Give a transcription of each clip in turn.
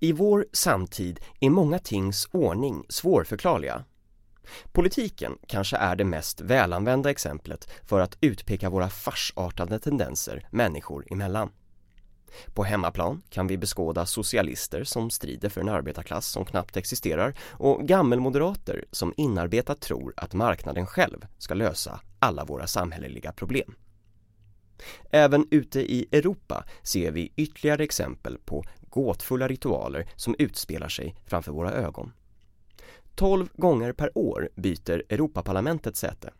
I vår samtid är många tings ordning svårförklarliga. Politiken kanske är det mest välanvända exemplet för att utpeka våra farsartade tendenser människor emellan. På hemmaplan kan vi beskåda socialister som strider för en arbetarklass som knappt existerar och gammelmoderater som inarbetat tror att marknaden själv ska lösa alla våra samhälleliga problem. Även ute i Europa ser vi ytterligare exempel på gåtfulla ritualer som utspelar sig framför våra ögon. 12 gånger per år byter Europaparlamentet säte.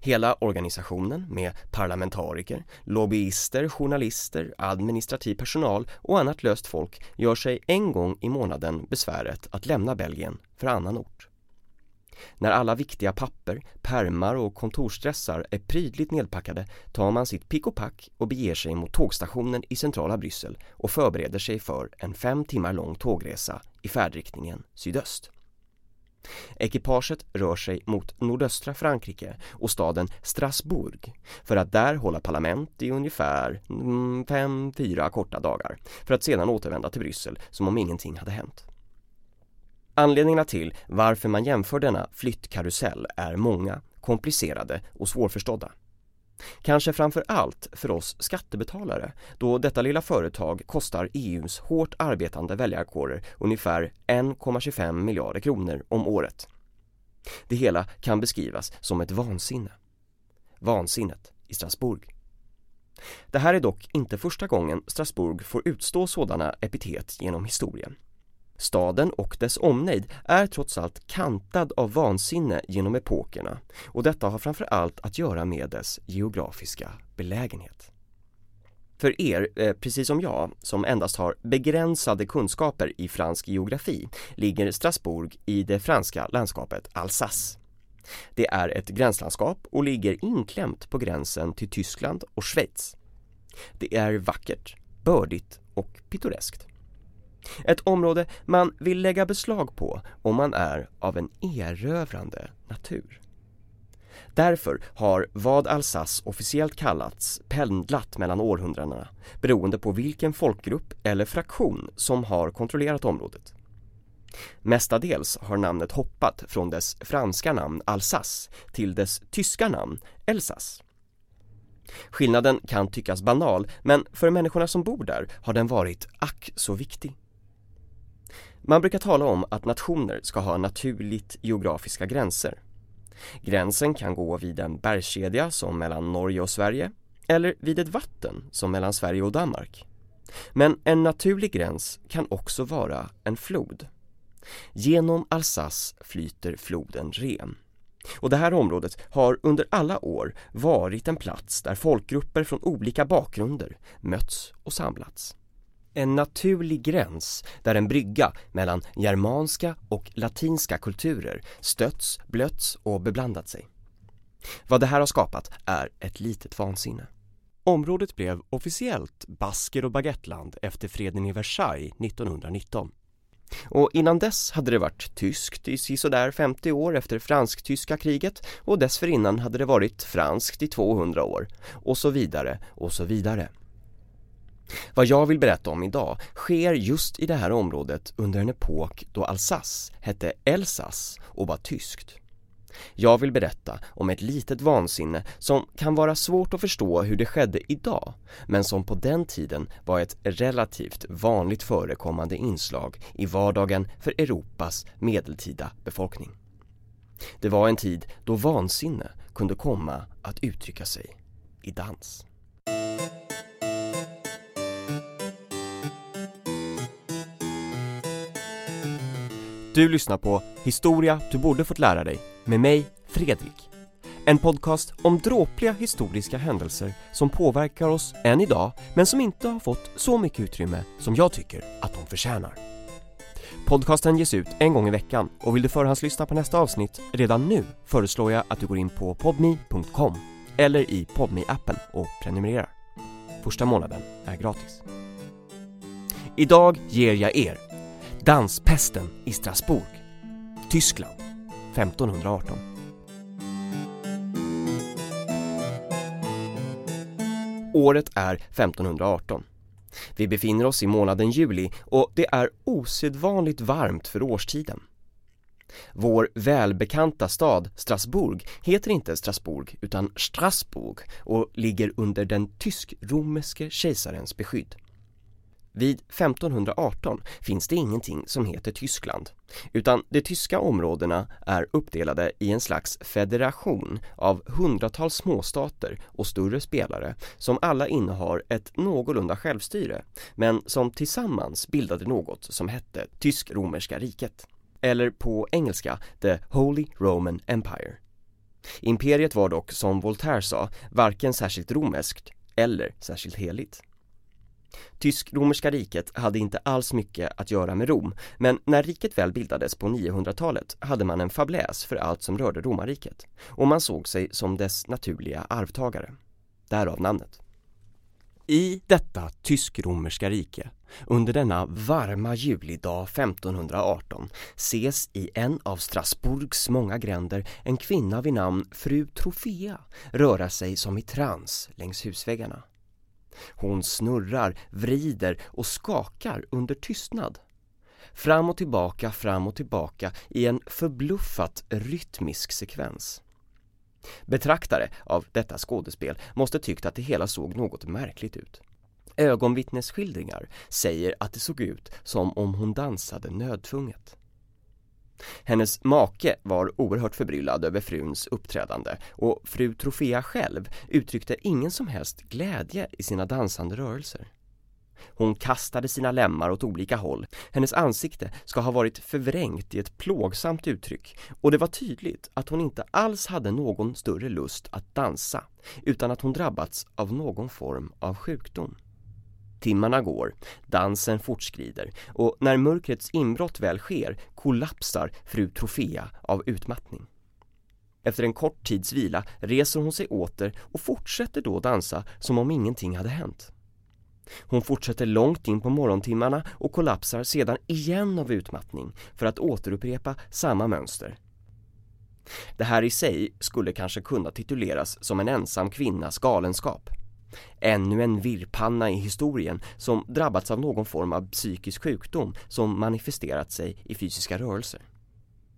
Hela organisationen med parlamentariker, lobbyister, journalister, administrativ personal och annat löst folk gör sig en gång i månaden besväret att lämna Belgien för annan ort. När alla viktiga papper, permar och kontorsstressar är prydligt nedpackade tar man sitt pick och pack och beger sig mot tågstationen i centrala Bryssel och förbereder sig för en fem timmar lång tågresa i färdriktningen sydöst. Ekipaget rör sig mot nordöstra Frankrike och staden Strasbourg för att där hålla parlament i ungefär mm, fem, fyra korta dagar för att sedan återvända till Bryssel som om ingenting hade hänt. Anledningarna till varför man jämför denna flyttkarusell är många, komplicerade och svårförstådda. Kanske framför allt för oss skattebetalare då detta lilla företag kostar EUs hårt arbetande väljarkårer ungefär 1,25 miljarder kronor om året. Det hela kan beskrivas som ett vansinne. Vansinnet i Strasbourg. Det här är dock inte första gången Strasbourg får utstå sådana epitet genom historien. Staden och dess omnejd är trots allt kantad av vansinne genom epokerna och detta har framför allt att göra med dess geografiska belägenhet. För er, eh, precis som jag, som endast har begränsade kunskaper i fransk geografi, ligger Strasbourg i det franska landskapet Alsace. Det är ett gränslandskap och ligger inklämt på gränsen till Tyskland och Schweiz. Det är vackert, bördigt och pittoreskt. Ett område man vill lägga beslag på om man är av en erövrande natur. Därför har vad Alsace officiellt kallats pendlat mellan århundradena beroende på vilken folkgrupp eller fraktion som har kontrollerat området. Mestadels har namnet hoppat från dess franska namn Alsace till dess tyska namn Elsass. Skillnaden kan tyckas banal men för människorna som bor där har den varit ack så viktig. Man brukar tala om att nationer ska ha naturligt geografiska gränser. Gränsen kan gå vid en bergskedja som mellan Norge och Sverige eller vid ett vatten som mellan Sverige och Danmark. Men en naturlig gräns kan också vara en flod. Genom Alsace flyter floden Ren. Och det här området har under alla år varit en plats där folkgrupper från olika bakgrunder mötts och samlats en naturlig gräns där en brygga mellan germanska och latinska kulturer stötts, blötts och beblandat sig. Vad det här har skapat är ett litet vansinne. Området blev officiellt basker och baguetteland efter freden i Versailles 1919. Och innan dess hade det varit tyskt i sisådär 50 år efter fransk-tyska kriget och dessförinnan hade det varit franskt i 200 år och så vidare och så vidare. Vad jag vill berätta om idag sker just i det här området under en epok då Alsace hette Elsass och var tyskt. Jag vill berätta om ett litet vansinne som kan vara svårt att förstå hur det skedde idag men som på den tiden var ett relativt vanligt förekommande inslag i vardagen för Europas medeltida befolkning. Det var en tid då vansinne kunde komma att uttrycka sig i dans. Du lyssnar på Historia du borde fått lära dig med mig, Fredrik. En podcast om dråpliga historiska händelser som påverkar oss än idag men som inte har fått så mycket utrymme som jag tycker att de förtjänar. Podcasten ges ut en gång i veckan och vill du förhandslyssna på nästa avsnitt redan nu föreslår jag att du går in på podme.com eller i podme appen och prenumererar. Första månaden är gratis. Idag ger jag er Danspesten i Strasbourg, Tyskland, 1518. Året är 1518. Vi befinner oss i månaden juli och det är osedvanligt varmt för årstiden. Vår välbekanta stad Strasbourg heter inte Strasbourg utan Strasbourg och ligger under den tysk-romerske kejsarens beskydd. Vid 1518 finns det ingenting som heter Tyskland, utan de tyska områdena är uppdelade i en slags federation av hundratals småstater och större spelare som alla innehar ett någorlunda självstyre, men som tillsammans bildade något som hette Tysk-romerska riket. Eller på engelska, The Holy Roman Empire. Imperiet var dock, som Voltaire sa, varken särskilt romerskt eller särskilt heligt. Tysk-romerska riket hade inte alls mycket att göra med Rom, men när riket väl bildades på 900-talet hade man en fabläs för allt som rörde romarriket och man såg sig som dess naturliga arvtagare. Därav namnet. I detta tysk-romerska rike, under denna varma julidag 1518, ses i en av Strasbourgs många gränder en kvinna vid namn fru Trofea röra sig som i trans längs husväggarna. Hon snurrar, vrider och skakar under tystnad. Fram och tillbaka, fram och tillbaka i en förbluffat rytmisk sekvens. Betraktare av detta skådespel måste tyckt att det hela såg något märkligt ut. Ögonvittnesskildringar säger att det såg ut som om hon dansade nödtvunget. Hennes make var oerhört förbryllad över fruns uppträdande och fru Trofea själv uttryckte ingen som helst glädje i sina dansande rörelser. Hon kastade sina lemmar åt olika håll. Hennes ansikte ska ha varit förvrängt i ett plågsamt uttryck och det var tydligt att hon inte alls hade någon större lust att dansa utan att hon drabbats av någon form av sjukdom. Timmarna går, dansen fortskrider och när mörkrets inbrott väl sker kollapsar fru Trofea av utmattning. Efter en kort tids vila reser hon sig åter och fortsätter då dansa som om ingenting hade hänt. Hon fortsätter långt in på morgontimmarna och kollapsar sedan igen av utmattning för att återupprepa samma mönster. Det här i sig skulle kanske kunna tituleras som en ensam kvinnas galenskap. Ännu en virrpanna i historien som drabbats av någon form av psykisk sjukdom som manifesterat sig i fysiska rörelser.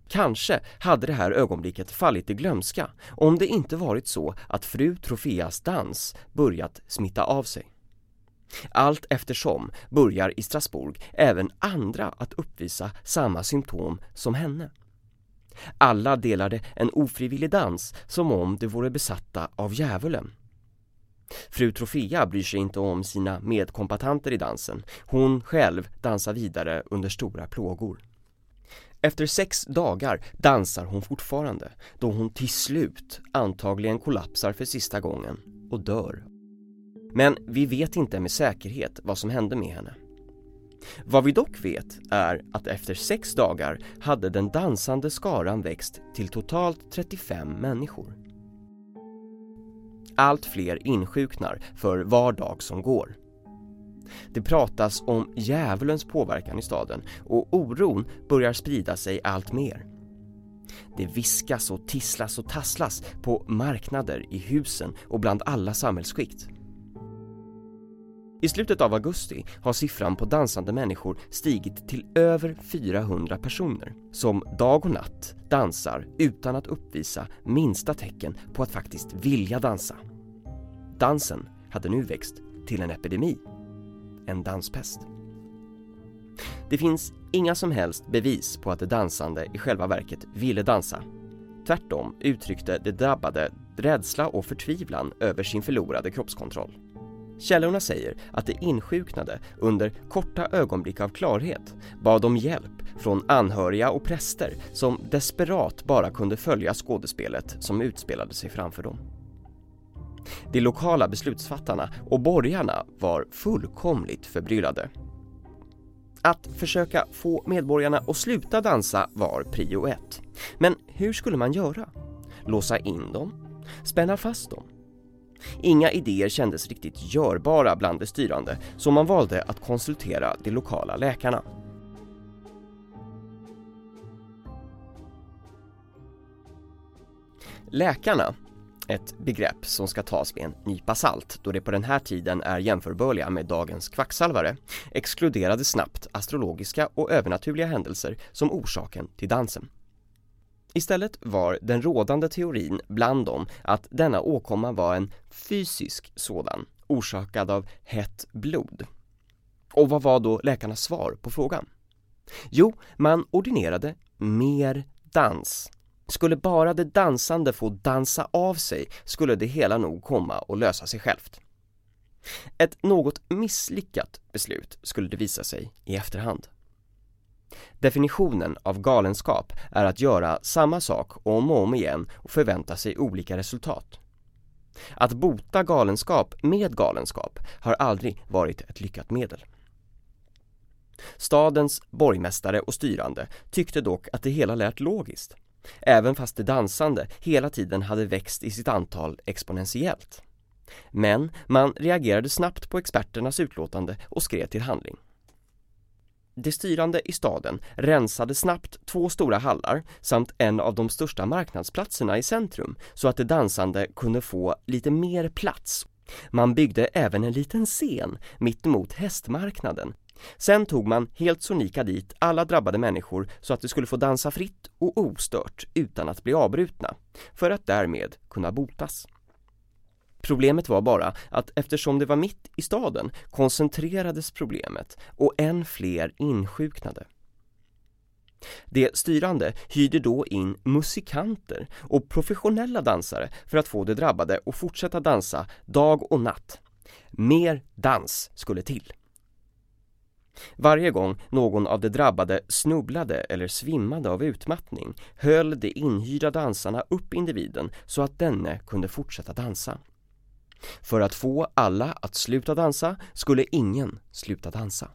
Kanske hade det här ögonblicket fallit i glömska om det inte varit så att fru Trofeas dans börjat smitta av sig. Allt eftersom börjar i Strasbourg även andra att uppvisa samma symptom som henne. Alla delade en ofrivillig dans som om de vore besatta av djävulen. Fru Trofea bryr sig inte om sina medkompatanter i dansen. Hon själv dansar vidare under stora plågor. Efter sex dagar dansar hon fortfarande, då hon till slut antagligen kollapsar för sista gången och dör. Men vi vet inte med säkerhet vad som hände med henne. Vad vi dock vet är att efter sex dagar hade den dansande skaran växt till totalt 35 människor. Allt fler insjuknar för var dag som går. Det pratas om djävulens påverkan i staden och oron börjar sprida sig allt mer. Det viskas och tisslas och tasslas på marknader, i husen och bland alla samhällsskikt. I slutet av augusti har siffran på dansande människor stigit till över 400 personer som dag och natt dansar utan att uppvisa minsta tecken på att faktiskt vilja dansa. Dansen hade nu växt till en epidemi, en danspest. Det finns inga som helst bevis på att de dansande i själva verket ville dansa. Tvärtom uttryckte de drabbade rädsla och förtvivlan över sin förlorade kroppskontroll. Källorna säger att de insjuknade under korta ögonblick av klarhet bad om hjälp från anhöriga och präster som desperat bara kunde följa skådespelet som utspelade sig framför dem. De lokala beslutsfattarna och borgarna var fullkomligt förbryllade. Att försöka få medborgarna att sluta dansa var prio ett. Men hur skulle man göra? Låsa in dem? Spänna fast dem? Inga idéer kändes riktigt görbara bland de styrande så man valde att konsultera de lokala läkarna. Läkarna Ett begrepp som ska tas med en nypa salt då det på den här tiden är jämförbörliga med dagens kvacksalvare exkluderade snabbt astrologiska och övernaturliga händelser som orsaken till dansen. Istället var den rådande teorin bland dem att denna åkomma var en fysisk sådan, orsakad av hett blod. Och vad var då läkarnas svar på frågan? Jo, man ordinerade mer dans. Skulle bara det dansande få dansa av sig skulle det hela nog komma och lösa sig självt. Ett något misslyckat beslut skulle det visa sig i efterhand. Definitionen av galenskap är att göra samma sak om och om igen och förvänta sig olika resultat. Att bota galenskap med galenskap har aldrig varit ett lyckat medel. Stadens borgmästare och styrande tyckte dock att det hela lät logiskt, även fast det dansande hela tiden hade växt i sitt antal exponentiellt. Men man reagerade snabbt på experternas utlåtande och skrev till handling. De styrande i staden rensade snabbt två stora hallar samt en av de största marknadsplatserna i centrum så att de dansande kunde få lite mer plats. Man byggde även en liten scen mittemot hästmarknaden. Sen tog man helt sonika dit alla drabbade människor så att de skulle få dansa fritt och ostört utan att bli avbrutna, för att därmed kunna botas. Problemet var bara att eftersom det var mitt i staden koncentrerades problemet och än fler insjuknade. De styrande hyrde då in musikanter och professionella dansare för att få de drabbade att fortsätta dansa dag och natt. Mer dans skulle till. Varje gång någon av de drabbade snubblade eller svimmade av utmattning höll de inhyrda dansarna upp individen så att denne kunde fortsätta dansa. För att få alla att sluta dansa skulle ingen sluta dansa.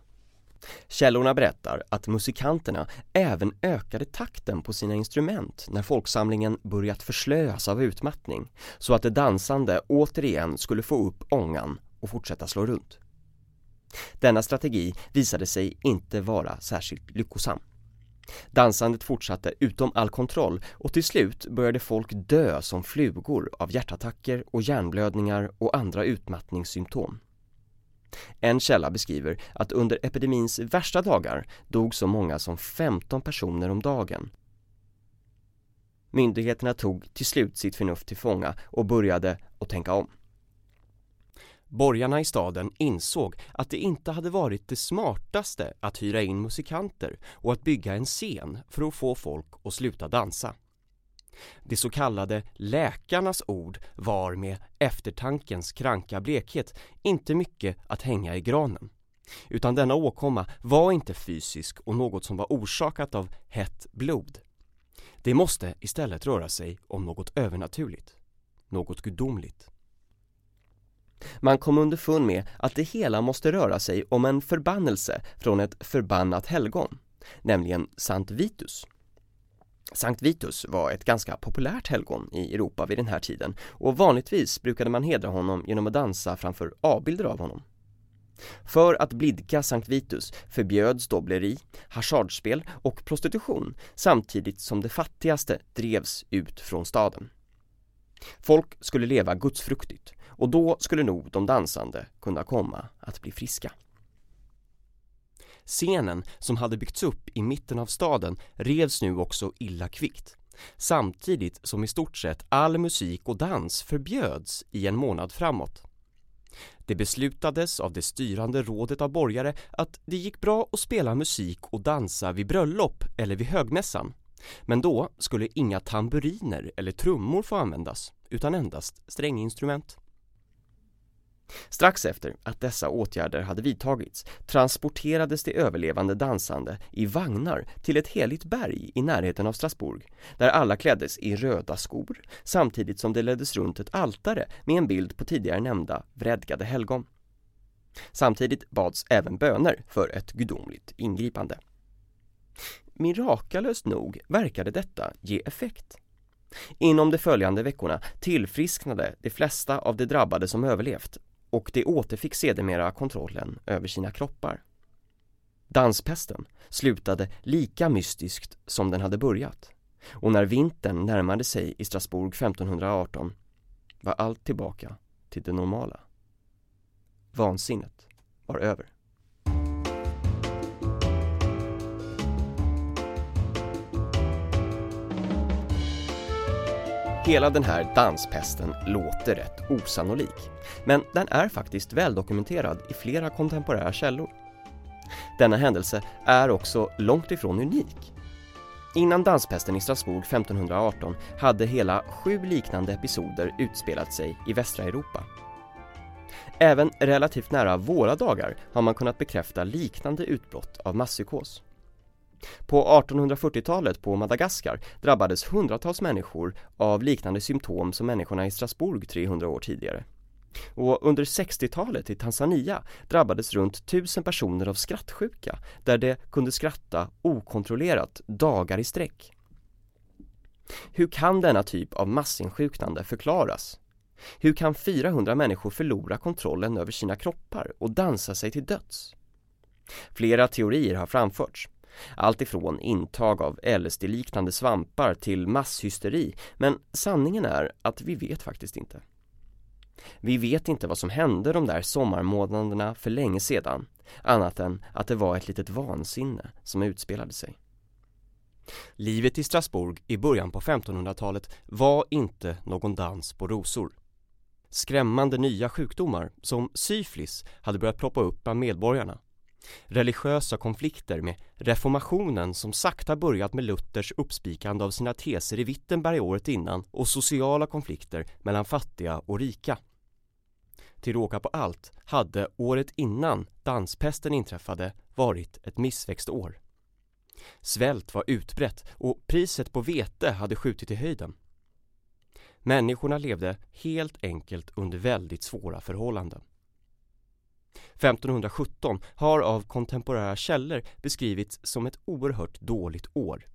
Källorna berättar att musikanterna även ökade takten på sina instrument när folksamlingen börjat förslöas av utmattning så att de dansande återigen skulle få upp ångan och fortsätta slå runt. Denna strategi visade sig inte vara särskilt lyckosam. Dansandet fortsatte utom all kontroll och till slut började folk dö som flugor av hjärtattacker och hjärnblödningar och andra utmattningssymptom. En källa beskriver att under epidemins värsta dagar dog så många som 15 personer om dagen. Myndigheterna tog till slut sitt förnuft till fånga och började att tänka om. Borgarna i staden insåg att det inte hade varit det smartaste att hyra in musikanter och att bygga en scen för att få folk att sluta dansa. Det så kallade läkarnas ord var med eftertankens kranka blekhet inte mycket att hänga i granen. Utan denna åkomma var inte fysisk och något som var orsakat av hett blod. Det måste istället röra sig om något övernaturligt, något gudomligt. Man kom underfund med att det hela måste röra sig om en förbannelse från ett förbannat helgon, nämligen Sankt Vitus. Sankt Vitus var ett ganska populärt helgon i Europa vid den här tiden och vanligtvis brukade man hedra honom genom att dansa framför avbilder av honom. För att blidka Sankt Vitus förbjöds dobbleri, hasardspel och prostitution samtidigt som de fattigaste drevs ut från staden. Folk skulle leva gudsfruktigt och då skulle nog de dansande kunna komma att bli friska. Scenen som hade byggts upp i mitten av staden revs nu också illa kvickt samtidigt som i stort sett all musik och dans förbjöds i en månad framåt. Det beslutades av det styrande rådet av borgare att det gick bra att spela musik och dansa vid bröllop eller vid högmässan men då skulle inga tamburiner eller trummor få användas utan endast stränginstrument. Strax efter att dessa åtgärder hade vidtagits transporterades de överlevande dansande i vagnar till ett heligt berg i närheten av Strasbourg där alla kläddes i röda skor samtidigt som det leddes runt ett altare med en bild på tidigare nämnda vredgade helgon. Samtidigt bads även böner för ett gudomligt ingripande. Mirakulöst nog verkade detta ge effekt. Inom de följande veckorna tillfrisknade de flesta av de drabbade som överlevt och de återfick sedermera kontrollen över sina kroppar. Danspesten slutade lika mystiskt som den hade börjat och när vintern närmade sig i Strasbourg 1518 var allt tillbaka till det normala. Vansinnet var över. Hela den här danspesten låter rätt osannolik, men den är faktiskt väldokumenterad i flera kontemporära källor. Denna händelse är också långt ifrån unik. Innan danspesten i Strasbourg 1518 hade hela sju liknande episoder utspelat sig i västra Europa. Även relativt nära våra dagar har man kunnat bekräfta liknande utbrott av masspsykos. På 1840-talet på Madagaskar drabbades hundratals människor av liknande symptom som människorna i Strasbourg 300 år tidigare. Och under 60-talet i Tanzania drabbades runt tusen personer av skrattsjuka där de kunde skratta okontrollerat dagar i sträck. Hur kan denna typ av massinsjuknande förklaras? Hur kan 400 människor förlora kontrollen över sina kroppar och dansa sig till döds? Flera teorier har framförts. Allt ifrån intag av LSD-liknande svampar till masshysteri, men sanningen är att vi vet faktiskt inte. Vi vet inte vad som hände de där sommarmånaderna för länge sedan, annat än att det var ett litet vansinne som utspelade sig. Livet i Strasbourg i början på 1500-talet var inte någon dans på rosor. Skrämmande nya sjukdomar som syfilis hade börjat ploppa upp bland medborgarna. Religiösa konflikter med reformationen som sakta börjat med Luthers uppspikande av sina teser i Wittenberg året innan och sociala konflikter mellan fattiga och rika. Till råka på allt hade året innan danspesten inträffade varit ett missväxtår. Svält var utbrett och priset på vete hade skjutit i höjden. Människorna levde helt enkelt under väldigt svåra förhållanden. 1517 har av kontemporära källor beskrivits som ett oerhört dåligt år.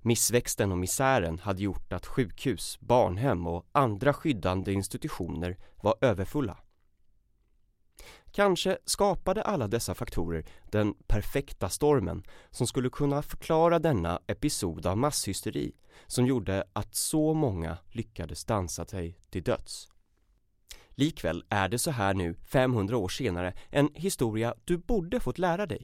Missväxten och misären hade gjort att sjukhus, barnhem och andra skyddande institutioner var överfulla. Kanske skapade alla dessa faktorer den perfekta stormen som skulle kunna förklara denna episod av masshysteri som gjorde att så många lyckades dansa sig till döds. Likväl är det så här nu 500 år senare en historia du borde fått lära dig.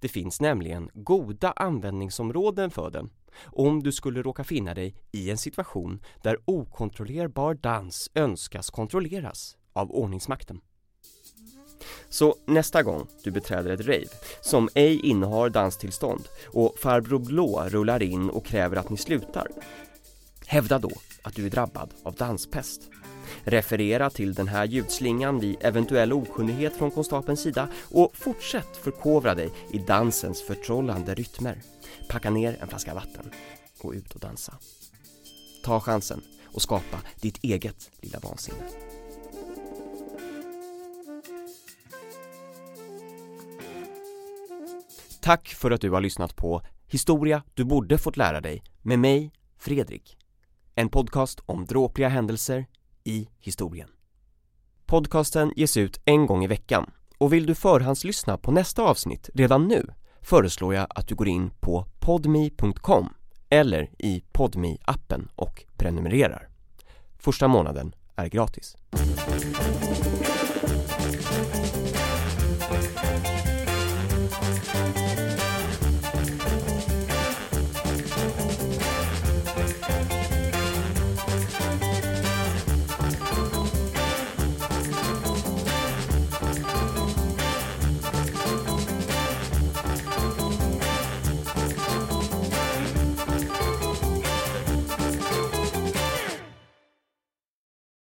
Det finns nämligen goda användningsområden för den om du skulle råka finna dig i en situation där okontrollerbar dans önskas kontrolleras av ordningsmakten. Så nästa gång du beträder ett rave som ej innehar danstillstånd och farbror blå rullar in och kräver att ni slutar Hävda då att du är drabbad av danspest Referera till den här ljudslingan vid eventuell okunnighet från konstapelns sida och fortsätt förkovra dig i dansens förtrollande rytmer. Packa ner en flaska vatten. Gå ut och dansa. Ta chansen och skapa ditt eget lilla vansinne. Tack för att du har lyssnat på Historia du borde fått lära dig med mig, Fredrik. En podcast om dråpliga händelser i historien. Podcasten ges ut en gång i veckan och vill du förhandslyssna på nästa avsnitt redan nu föreslår jag att du går in på podmi.com eller i podmi appen och prenumererar. Första månaden är gratis.